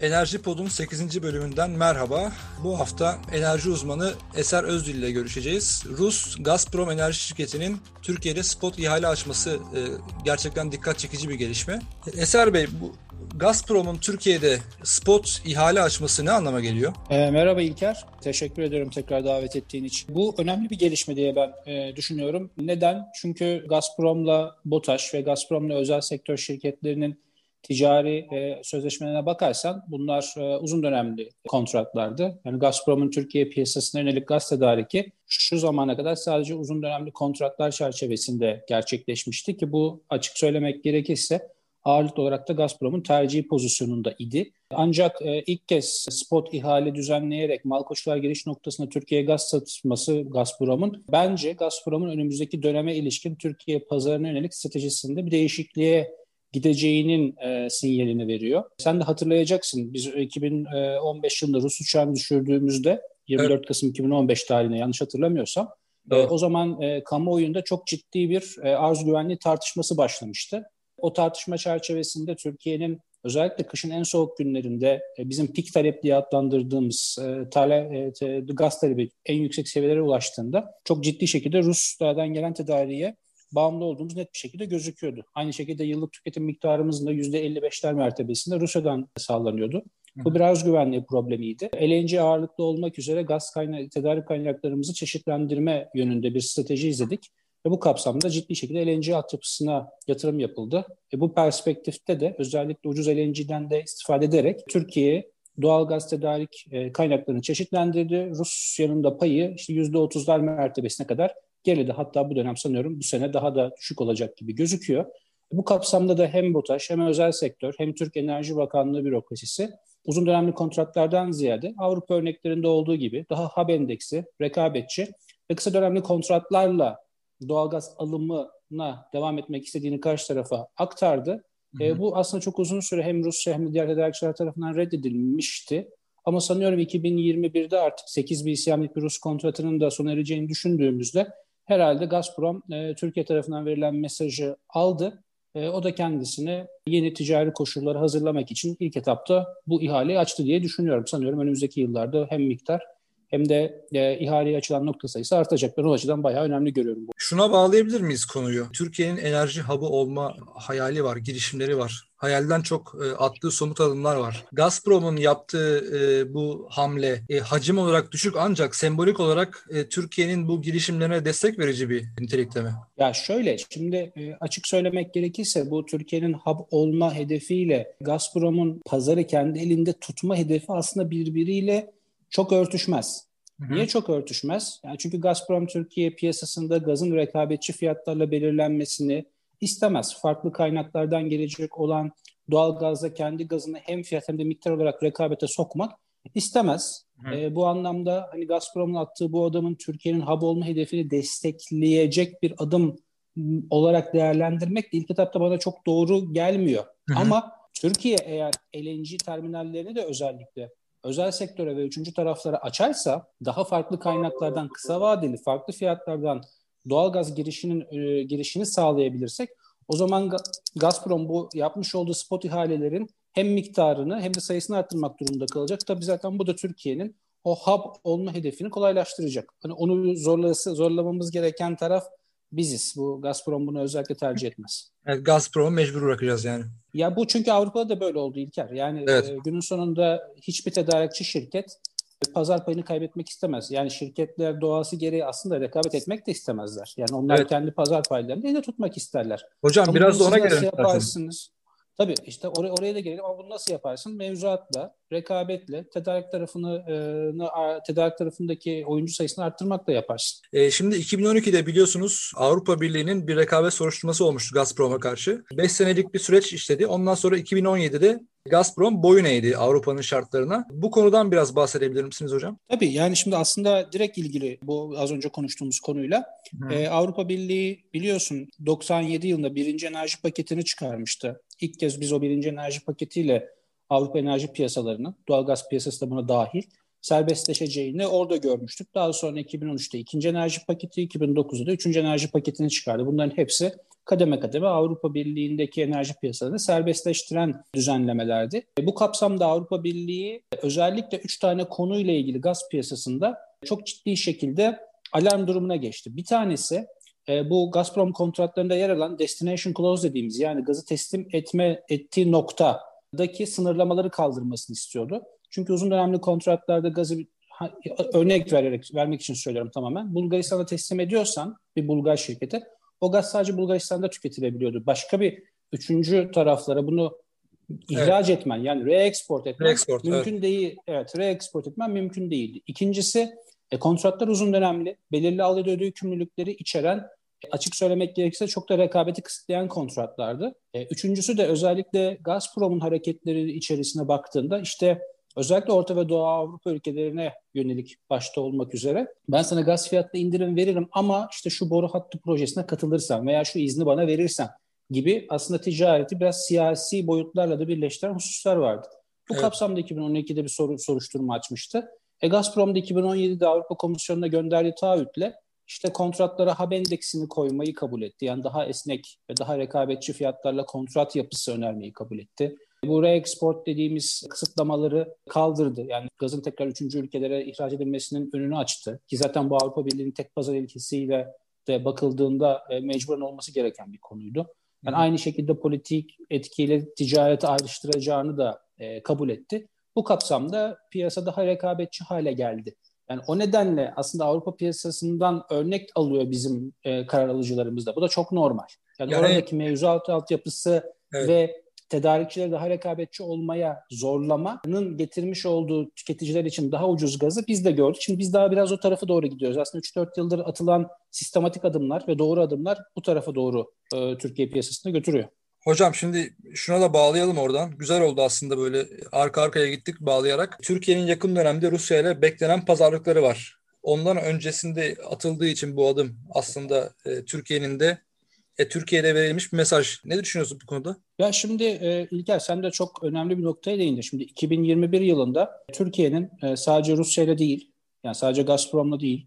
Enerji Pod'un 8. bölümünden merhaba. Bu hafta enerji uzmanı Eser Özdil ile görüşeceğiz. Rus Gazprom Enerji Şirketi'nin Türkiye'de spot ihale açması e, gerçekten dikkat çekici bir gelişme. Eser Bey, bu Gazprom'un Türkiye'de spot ihale açması ne anlama geliyor? E, merhaba İlker. Teşekkür ederim tekrar davet ettiğin için. Bu önemli bir gelişme diye ben e, düşünüyorum. Neden? Çünkü Gazprom'la BOTAŞ ve Gazprom'la özel sektör şirketlerinin ticari e, sözleşmelerine bakarsan bunlar e, uzun dönemli kontratlardı. Yani Gazprom'un Türkiye piyasasına yönelik gaz tedariki şu zamana kadar sadece uzun dönemli kontratlar çerçevesinde gerçekleşmişti ki bu açık söylemek gerekirse ağırlıklı olarak da Gazprom'un tercih pozisyonunda idi. Ancak e, ilk kez spot ihale düzenleyerek mal koşullar giriş noktasında Türkiye'ye gaz satması Gazprom'un bence Gazprom'un önümüzdeki döneme ilişkin Türkiye pazarına yönelik stratejisinde bir değişikliğe gideceğinin e, sinyalini veriyor. Sen de hatırlayacaksın biz 2015 yılında Rus uçağını düşürdüğümüzde 24 evet. Kasım 2015 tarihine yanlış hatırlamıyorsam e, o zaman e, kamuoyunda çok ciddi bir e, arz güvenliği tartışması başlamıştı. O tartışma çerçevesinde Türkiye'nin özellikle kışın en soğuk günlerinde e, bizim pik talep diye adlandırdığımız e, tale, e, gaz talebi en yüksek seviyelere ulaştığında çok ciddi şekilde Ruslardan gelen tedariğe bağımlı olduğumuz net bir şekilde gözüküyordu. Aynı şekilde yıllık tüketim miktarımızın da %55'ler mertebesinde Rusya'dan sağlanıyordu. Bu biraz güvenliği problemiydi. LNG ağırlıklı olmak üzere gaz kaynağı, tedarik kaynaklarımızı çeşitlendirme yönünde bir strateji izledik. Ve bu kapsamda ciddi şekilde LNG altyapısına yatırım yapıldı. E bu perspektifte de özellikle ucuz LNG'den de istifade ederek Türkiye doğal gaz tedarik e, kaynaklarını çeşitlendirdi. Rusya'nın da payı işte %30'lar mertebesine kadar geriledi. Hatta bu dönem sanıyorum bu sene daha da düşük olacak gibi gözüküyor. Bu kapsamda da hem BOTAŞ hem özel sektör hem Türk Enerji Bakanlığı bürokrasisi uzun dönemli kontratlardan ziyade Avrupa örneklerinde olduğu gibi daha hub endeksi, rekabetçi ve kısa dönemli kontratlarla doğalgaz alımına devam etmek istediğini karşı tarafa aktardı. Hı hı. E, bu aslında çok uzun süre hem Rusya hem de diğer tedarikçiler tarafından reddedilmişti. Ama sanıyorum 2021'de artık 8 BCM'lik bir Rus kontratının da sona ereceğini düşündüğümüzde herhalde Gazprom e, Türkiye tarafından verilen mesajı aldı. E, o da kendisine yeni ticari koşulları hazırlamak için ilk etapta bu ihaleyi açtı diye düşünüyorum. Sanıyorum önümüzdeki yıllarda hem miktar hem de e, ihaleye açılan nokta sayısı artacak. Ben o açıdan bayağı önemli görüyorum. Bu. Şuna bağlayabilir miyiz konuyu? Türkiye'nin enerji hub'ı olma hayali var, girişimleri var. Hayalden çok e, attığı somut adımlar var. Gazprom'un yaptığı e, bu hamle e, hacim olarak düşük ancak sembolik olarak e, Türkiye'nin bu girişimlerine destek verici bir nitelikte mi? Ya şöyle, şimdi e, açık söylemek gerekirse bu Türkiye'nin hub olma hedefiyle Gazprom'un pazarı kendi elinde tutma hedefi aslında birbiriyle çok örtüşmez. Hı-hı. Niye çok örtüşmez? Yani çünkü Gazprom Türkiye piyasasında gazın rekabetçi fiyatlarla belirlenmesini istemez. Farklı kaynaklardan gelecek olan doğal gazla kendi gazını hem fiyat hem de miktar olarak rekabete sokmak istemez. E, bu anlamda hani Gazprom'un attığı bu adamın Türkiye'nin hub olma hedefini destekleyecek bir adım olarak değerlendirmek de ilk etapta bana çok doğru gelmiyor. Hı-hı. Ama Türkiye eğer LNG terminallerini de özellikle özel sektöre ve üçüncü taraflara açarsa daha farklı kaynaklardan kısa vadeli farklı fiyatlardan doğalgaz girişinin e, girişini sağlayabilirsek o zaman Gazprom bu yapmış olduğu spot ihalelerin hem miktarını hem de sayısını arttırmak durumunda kalacak. Tabii zaten bu da Türkiye'nin o hub olma hedefini kolaylaştıracak. Hani onu zorlası, zorlamamız gereken taraf biziz. Bu Gazprom bunu özellikle tercih etmez. Evet, Gazprom'u mecbur bırakacağız yani. Ya bu çünkü Avrupa'da da böyle oldu İlker. Yani evet. e, günün sonunda hiçbir tedarikçi şirket e, pazar payını kaybetmek istemez. Yani şirketler doğası gereği aslında rekabet etmek de istemezler. Yani onlar evet. kendi pazar paylarını elinde tutmak isterler. Hocam Ama biraz da ona gelelim. Yaparsınız. Tabii işte or- oraya da gelelim ama bunu nasıl yaparsın? Mevzuatla, rekabetle, tedarik tarafını e, tedarik tarafındaki oyuncu sayısını arttırmakla yaparsın. E, şimdi 2012'de biliyorsunuz Avrupa Birliği'nin bir rekabet soruşturması olmuştu Gazprom'a karşı. 5 senelik bir süreç işledi. Ondan sonra 2017'de Gazprom boyun eğdi Avrupa'nın şartlarına. Bu konudan biraz bahsedebilir misiniz hocam? Tabii yani şimdi aslında direkt ilgili bu az önce konuştuğumuz konuyla. Ee, Avrupa Birliği biliyorsun 97 yılında birinci enerji paketini çıkarmıştı. İlk kez biz o birinci enerji paketiyle Avrupa enerji piyasalarının, doğalgaz piyasası da buna dahil serbestleşeceğini orada görmüştük. Daha sonra 2013'te ikinci enerji paketi, 2009'da da üçüncü enerji paketini çıkardı. Bunların hepsi kademe kademe Avrupa Birliği'ndeki enerji piyasalarını serbestleştiren düzenlemelerdi. Bu kapsamda Avrupa Birliği özellikle 3 tane konuyla ilgili gaz piyasasında çok ciddi şekilde alarm durumuna geçti. Bir tanesi e, bu Gazprom kontratlarında yer alan destination clause dediğimiz yani gazı teslim etme ettiği noktadaki sınırlamaları kaldırmasını istiyordu. Çünkü uzun dönemli kontratlarda gazı örnek vererek vermek için söylüyorum tamamen. Bulgaristan'a teslim ediyorsan bir Bulgar şirketi o gaz sadece Bulgaristan'da tüketilebiliyordu. Başka bir üçüncü taraflara bunu ihraç evet. etmen yani re-export etmen re-export, mümkün evet. değil. Evet, re-export etmen mümkün değildi. İkincisi e, kontratlar uzun dönemli, belirli aldığı ödü yükümlülükleri içeren açık söylemek gerekirse çok da rekabeti kısıtlayan kontratlardı. E, üçüncüsü de özellikle Gazprom'un hareketleri içerisine baktığında işte özellikle Orta ve Doğu Avrupa ülkelerine yönelik başta olmak üzere ben sana gaz fiyatlı indirim veririm ama işte şu boru hattı projesine katılırsan veya şu izni bana verirsen gibi aslında ticareti biraz siyasi boyutlarla da birleştiren hususlar vardı. Bu evet. kapsamda 2012'de bir soru, soruşturma açmıştı. E Gazprom da 2017'de Avrupa Komisyonu'na gönderdiği taahhütle işte kontratlara hab endeksini koymayı kabul etti. Yani daha esnek ve daha rekabetçi fiyatlarla kontrat yapısı önermeyi kabul etti. Bu re-export dediğimiz kısıtlamaları kaldırdı. Yani gazın tekrar üçüncü ülkelere ihraç edilmesinin önünü açtı. Ki zaten bu Avrupa Birliği'nin tek pazar ilkesiyle de bakıldığında e, mecburen olması gereken bir konuydu. Yani aynı şekilde politik etkiyle ticareti ayrıştıracağını da e, kabul etti. Bu kapsamda piyasa daha rekabetçi hale geldi. Yani o nedenle aslında Avrupa piyasasından örnek alıyor bizim e, karar alıcılarımız da. Bu da çok normal. Yani, yani oradaki mevzuat altyapısı evet. ve tedarikçileri daha rekabetçi olmaya zorlamanın getirmiş olduğu tüketiciler için daha ucuz gazı biz de gördük. Şimdi biz daha biraz o tarafa doğru gidiyoruz. Aslında 3-4 yıldır atılan sistematik adımlar ve doğru adımlar bu tarafa doğru e, Türkiye piyasasına götürüyor. Hocam şimdi şuna da bağlayalım oradan. Güzel oldu aslında böyle arka arkaya gittik bağlayarak. Türkiye'nin yakın dönemde Rusya ile beklenen pazarlıkları var. Ondan öncesinde atıldığı için bu adım aslında e, Türkiye'nin de e, Türkiye'de verilmiş bir mesaj. Ne düşünüyorsun bu konuda? Ya şimdi e, İlker sen de çok önemli bir noktaya değindin. Şimdi 2021 yılında Türkiye'nin e, sadece Rusya ile değil, yani sadece Gazprom'la değil,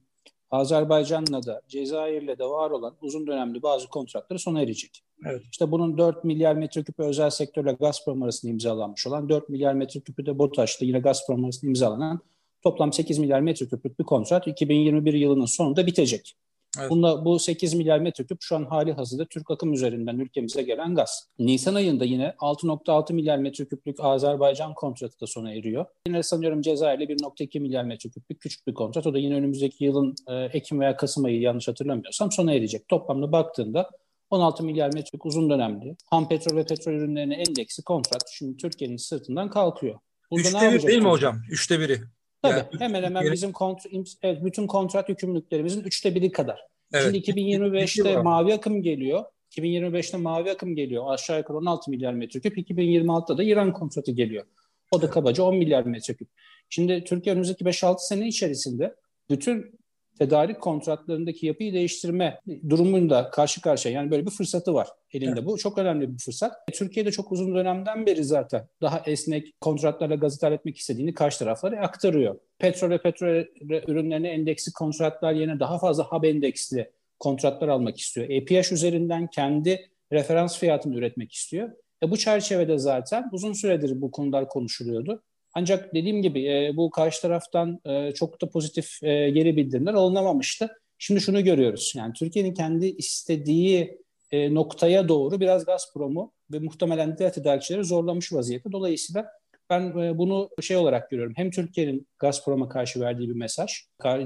Azerbaycan'la da Cezayir'le de var olan uzun dönemli bazı kontratları sona erecek. Evet. İşte bunun 4 milyar metreküp özel sektörle Gazprom arasında imzalanmış olan 4 milyar metreküpü de BOTAŞ'ta yine Gazprom arasında imzalanan toplam 8 milyar metreküplük bir kontrat 2021 yılının sonunda bitecek. Evet. Bunda, bu 8 milyar metreküp şu an hali hazırda Türk akım üzerinden ülkemize gelen gaz. Nisan ayında yine 6.6 milyar metreküplük Azerbaycan kontratı da sona eriyor. Yine sanıyorum Cezayir'le 1.2 milyar metreküplük küçük bir kontrat. O da yine önümüzdeki yılın e, Ekim veya Kasım ayı yanlış hatırlamıyorsam sona erecek. Toplamda baktığında 16 milyar metreküp uzun dönemli ham petrol ve petrol ürünlerine endeksi kontrat şimdi Türkiye'nin sırtından kalkıyor. Burada Üçte bir değil mi hocam? Üçte biri. Tabii yani, hemen hemen yeni... bizim kontrat, evet, bütün kontrat yükümlülüklerimizin üçte biri kadar. Evet. Şimdi 2025'te mavi akım geliyor. 2025'te mavi akım geliyor. Aşağı yukarı 16 milyar metreküp. 2026'da da İran kontratı geliyor. O da kabaca 10 milyar metreküp. Şimdi Türkiye önümüzdeki 5-6 sene içerisinde bütün tedarik kontratlarındaki yapıyı değiştirme durumunda karşı karşıya. Yani böyle bir fırsatı var elinde. Evet. Bu çok önemli bir fırsat. E, Türkiye'de çok uzun dönemden beri zaten daha esnek kontratlarla gaz ithal etmek istediğini karşı taraflara aktarıyor. Petrol ve petrol ürünlerine endeksi kontratlar yerine daha fazla hub endeksli kontratlar almak istiyor. EPH üzerinden kendi referans fiyatını üretmek istiyor. E bu çerçevede zaten uzun süredir bu konular konuşuluyordu. Ancak dediğim gibi e, bu karşı taraftan e, çok da pozitif e, geri bildirimler alınamamıştı. Şimdi şunu görüyoruz. Yani Türkiye'nin kendi istediği e, noktaya doğru biraz Gazprom'u ve muhtemelen diğer tedarikçileri zorlamış vaziyette. Dolayısıyla ben e, bunu şey olarak görüyorum. Hem Türkiye'nin Gazprom'a karşı verdiği bir mesaj,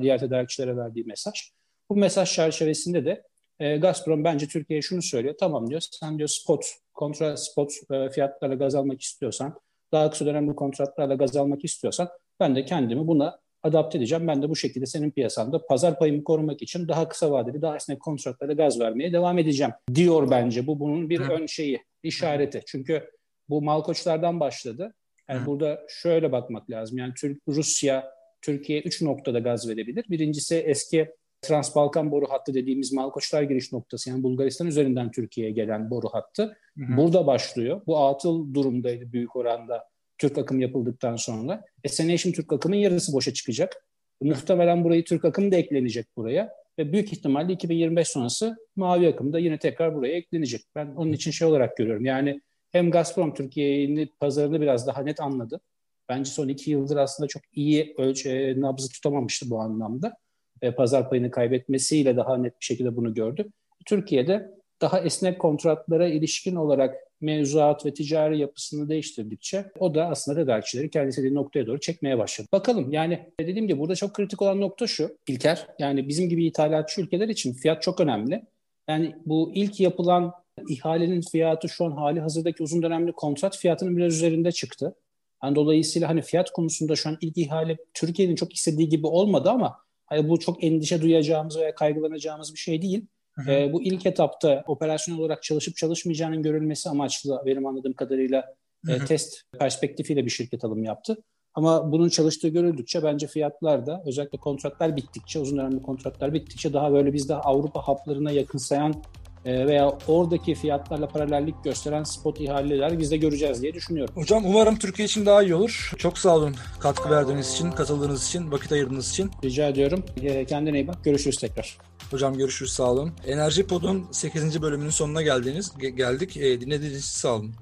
diğer tedarikçilere verdiği mesaj. Bu mesaj çerçevesinde de e, Gazprom bence Türkiye'ye şunu söylüyor. Tamam diyor sen diyor spot, kontra spot e, fiyatlarla gaz almak istiyorsan daha kısa dönemli kontratlarla gaz almak istiyorsan ben de kendimi buna adapte edeceğim. Ben de bu şekilde senin piyasanda pazar payımı korumak için daha kısa vadeli, daha esnek kontratlara gaz vermeye devam edeceğim diyor bence. Bu bunun bir ön şeyi, işareti. Çünkü bu Malkoçlardan başladı. Yani burada şöyle bakmak lazım. Yani Türk, Rusya, Türkiye üç noktada gaz verebilir. Birincisi eski Trans-Balkan boru hattı dediğimiz Malkoçlar giriş noktası yani Bulgaristan üzerinden Türkiye'ye gelen boru hattı. Hı hı. Burada başlıyor. Bu atıl durumdaydı büyük oranda Türk akım yapıldıktan sonra. E seneye şimdi Türk akımın yarısı boşa çıkacak. Muhtemelen burayı Türk akım da eklenecek buraya. ve büyük ihtimalle 2025 sonrası mavi akım da yine tekrar buraya eklenecek. Ben onun için şey olarak görüyorum. Yani hem Gazprom Türkiye'nin pazarını biraz daha net anladı. Bence son iki yıldır aslında çok iyi ölçü, nabzı tutamamıştı bu anlamda. Pazar payını kaybetmesiyle daha net bir şekilde bunu gördü. Türkiye'de daha esnek kontratlara ilişkin olarak mevzuat ve ticari yapısını değiştirdikçe o da aslında tedarikçileri kendi istediği noktaya doğru çekmeye başladı. Bakalım yani dediğim gibi burada çok kritik olan nokta şu İlker yani bizim gibi ithalatçı ülkeler için fiyat çok önemli. Yani bu ilk yapılan ihalenin fiyatı şu an hali hazırdaki uzun dönemli kontrat fiyatının biraz üzerinde çıktı. Yani dolayısıyla hani fiyat konusunda şu an ilk ihale Türkiye'nin çok istediği gibi olmadı ama hani bu çok endişe duyacağımız veya kaygılanacağımız bir şey değil. Hı hı. E, bu ilk etapta operasyon olarak çalışıp çalışmayacağının görülmesi amaçlı benim anladığım kadarıyla e, test perspektifiyle bir şirket alım yaptı. Ama bunun çalıştığı görüldükçe bence fiyatlar da özellikle kontratlar bittikçe, uzun dönemli kontratlar bittikçe daha böyle biz de Avrupa haplarına yakınsayan veya oradaki fiyatlarla paralellik gösteren spot ihaleler biz de göreceğiz diye düşünüyorum. Hocam umarım Türkiye için daha iyi olur. Çok sağ olun katkı verdiğiniz için, katıldığınız için, vakit ayırdığınız için. Rica ediyorum. E, kendine iyi bak. Görüşürüz tekrar. Hocam görüşürüz sağ olun. Enerji Pod'un 8. bölümünün sonuna geldiniz, geldik. E, dinlediğiniz için sağ olun.